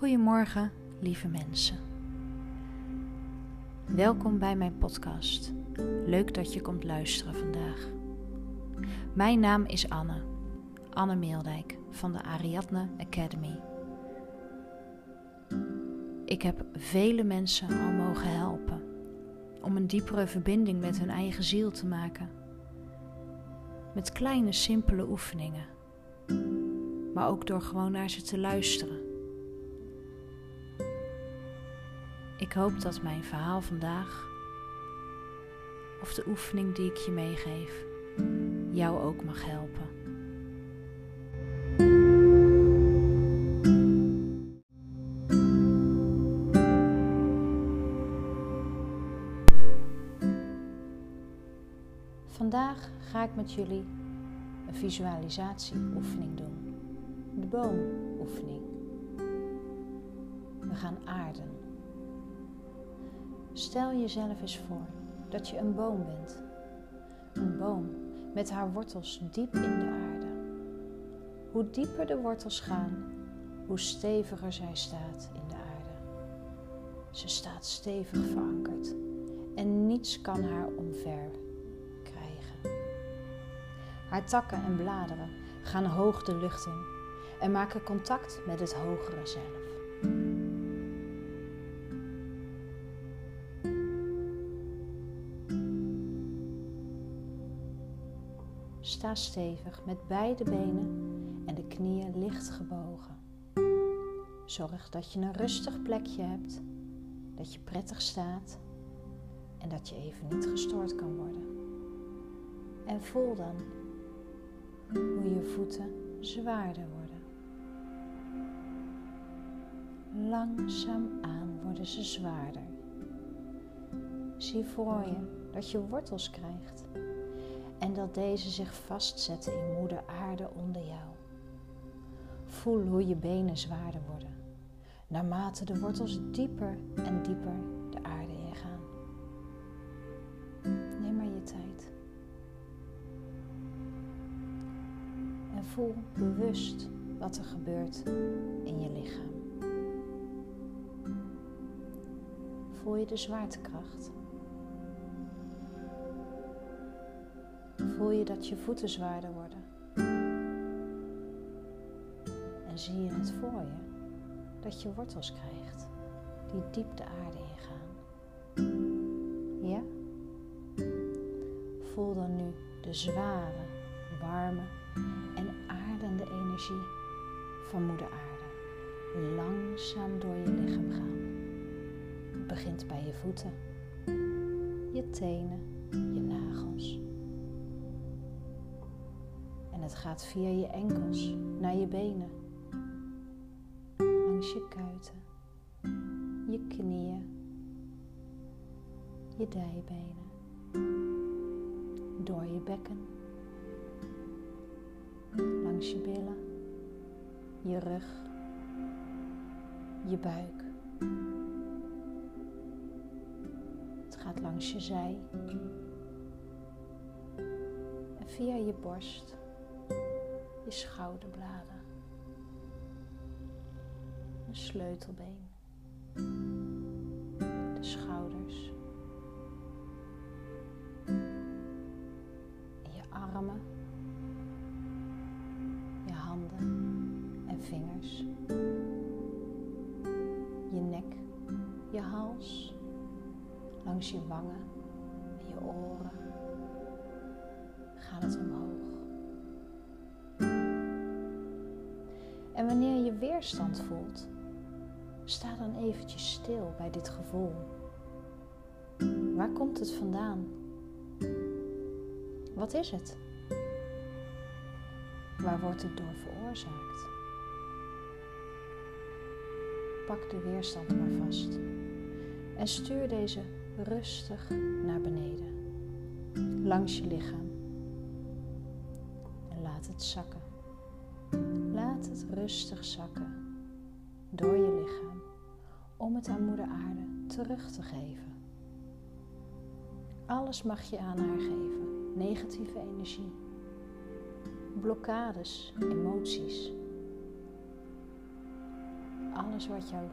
Goedemorgen, lieve mensen. Welkom bij mijn podcast. Leuk dat je komt luisteren vandaag. Mijn naam is Anne, Anne Meeldijk van de Ariadne Academy. Ik heb vele mensen al mogen helpen om een diepere verbinding met hun eigen ziel te maken. Met kleine, simpele oefeningen, maar ook door gewoon naar ze te luisteren Ik hoop dat mijn verhaal vandaag, of de oefening die ik je meegeef, jou ook mag helpen. Vandaag ga ik met jullie een visualisatieoefening doen. De boomoefening. We gaan aarden. Stel jezelf eens voor dat je een boom bent. Een boom met haar wortels diep in de aarde. Hoe dieper de wortels gaan, hoe steviger zij staat in de aarde. Ze staat stevig verankerd en niets kan haar omver krijgen. Haar takken en bladeren gaan hoog de lucht in en maken contact met het hogere zelf. Sta stevig met beide benen en de knieën licht gebogen. Zorg dat je een rustig plekje hebt, dat je prettig staat en dat je even niet gestoord kan worden. En voel dan hoe je voeten zwaarder worden. Langzaam aan worden ze zwaarder. Zie voor je dat je wortels krijgt en dat deze zich vastzetten in moeder aarde onder jou. Voel hoe je benen zwaarder worden, naarmate de wortels dieper en dieper de aarde ingaan. Neem maar je tijd. En voel bewust wat er gebeurt in je lichaam. Voel je de zwaartekracht? Voel je dat je voeten zwaarder worden. En zie je het voor je dat je wortels krijgt die diep de aarde ingaan. Ja? Voel dan nu de zware, warme en aardende energie van moeder aarde langzaam door je lichaam gaan. Het begint bij je voeten, je tenen, je nagels het gaat via je enkels naar je benen, langs je kuiten, je knieën, je dijbenen, door je bekken, langs je billen, je rug, je buik. Het gaat langs je zij. En via je borst je schouderbladen, een sleutelbeen, de schouders, je armen, je handen en vingers, je nek, je hals, langs je wangen en je oren. Gaat het omhoog. En wanneer je weerstand voelt, sta dan eventjes stil bij dit gevoel. Waar komt het vandaan? Wat is het? Waar wordt het door veroorzaakt? Pak de weerstand maar vast en stuur deze rustig naar beneden, langs je lichaam. En laat het zakken. Laat het rustig zakken door je lichaam om het aan Moeder Aarde terug te geven. Alles mag je aan haar geven: negatieve energie, blokkades, emoties. alles wat jou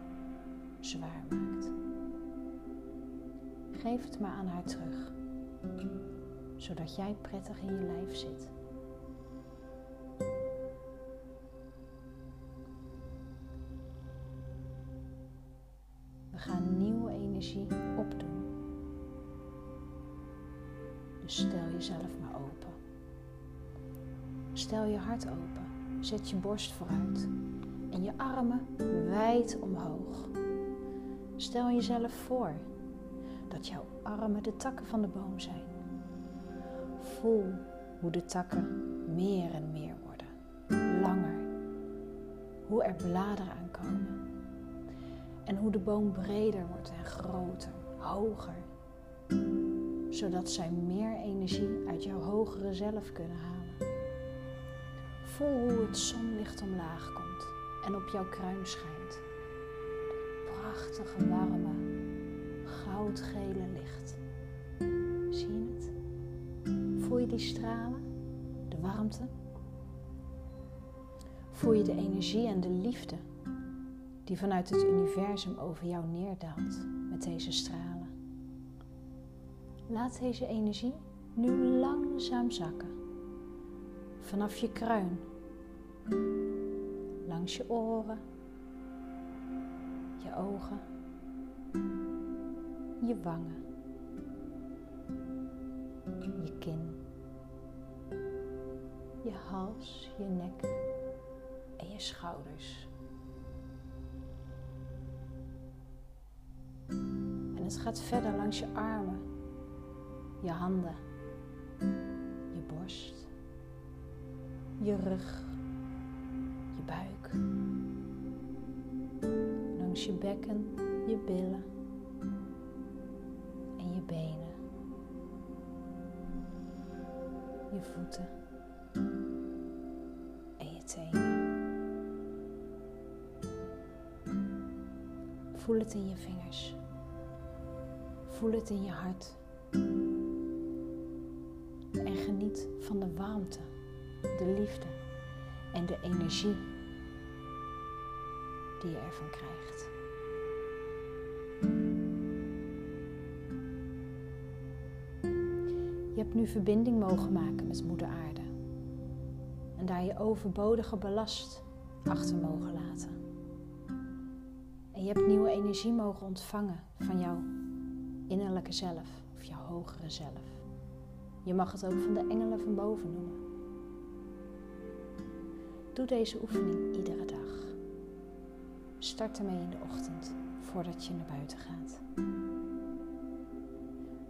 zwaar maakt. Geef het maar aan haar terug, zodat jij prettig in je lijf zit. Jezelf maar open. Stel je hart open. Zet je borst vooruit en je armen wijd omhoog. Stel jezelf voor dat jouw armen de takken van de boom zijn. Voel hoe de takken meer en meer worden, langer. Hoe er bladeren aankomen. En hoe de boom breder wordt en groter, hoger. Zodat zij meer energie uit jouw hogere zelf kunnen halen. Voel hoe het zonlicht omlaag komt en op jouw kruin schijnt. prachtige, warme, goudgele licht. Zie je het? Voel je die stralen? De warmte? Voel je de energie en de liefde die vanuit het universum over jou neerdaalt met deze stralen? Laat deze energie nu langzaam zakken. Vanaf je kruin, langs je oren, je ogen, je wangen, je kin, je hals, je nek en je schouders. En het gaat verder langs je armen, je handen, je borst, je rug, je buik, langs je bekken, je billen. En je benen, je voeten. En je tenen. Voel het in je vingers. Voel het in je hart. En geniet van de warmte, de liefde en de energie die je ervan krijgt. Je hebt nu verbinding mogen maken met Moeder Aarde en daar je overbodige ballast achter mogen laten. En je hebt nieuwe energie mogen ontvangen van jouw innerlijke zelf of jouw hogere zelf. Je mag het ook van de engelen van boven noemen. Doe deze oefening iedere dag. Start ermee in de ochtend voordat je naar buiten gaat.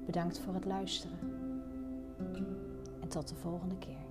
Bedankt voor het luisteren en tot de volgende keer.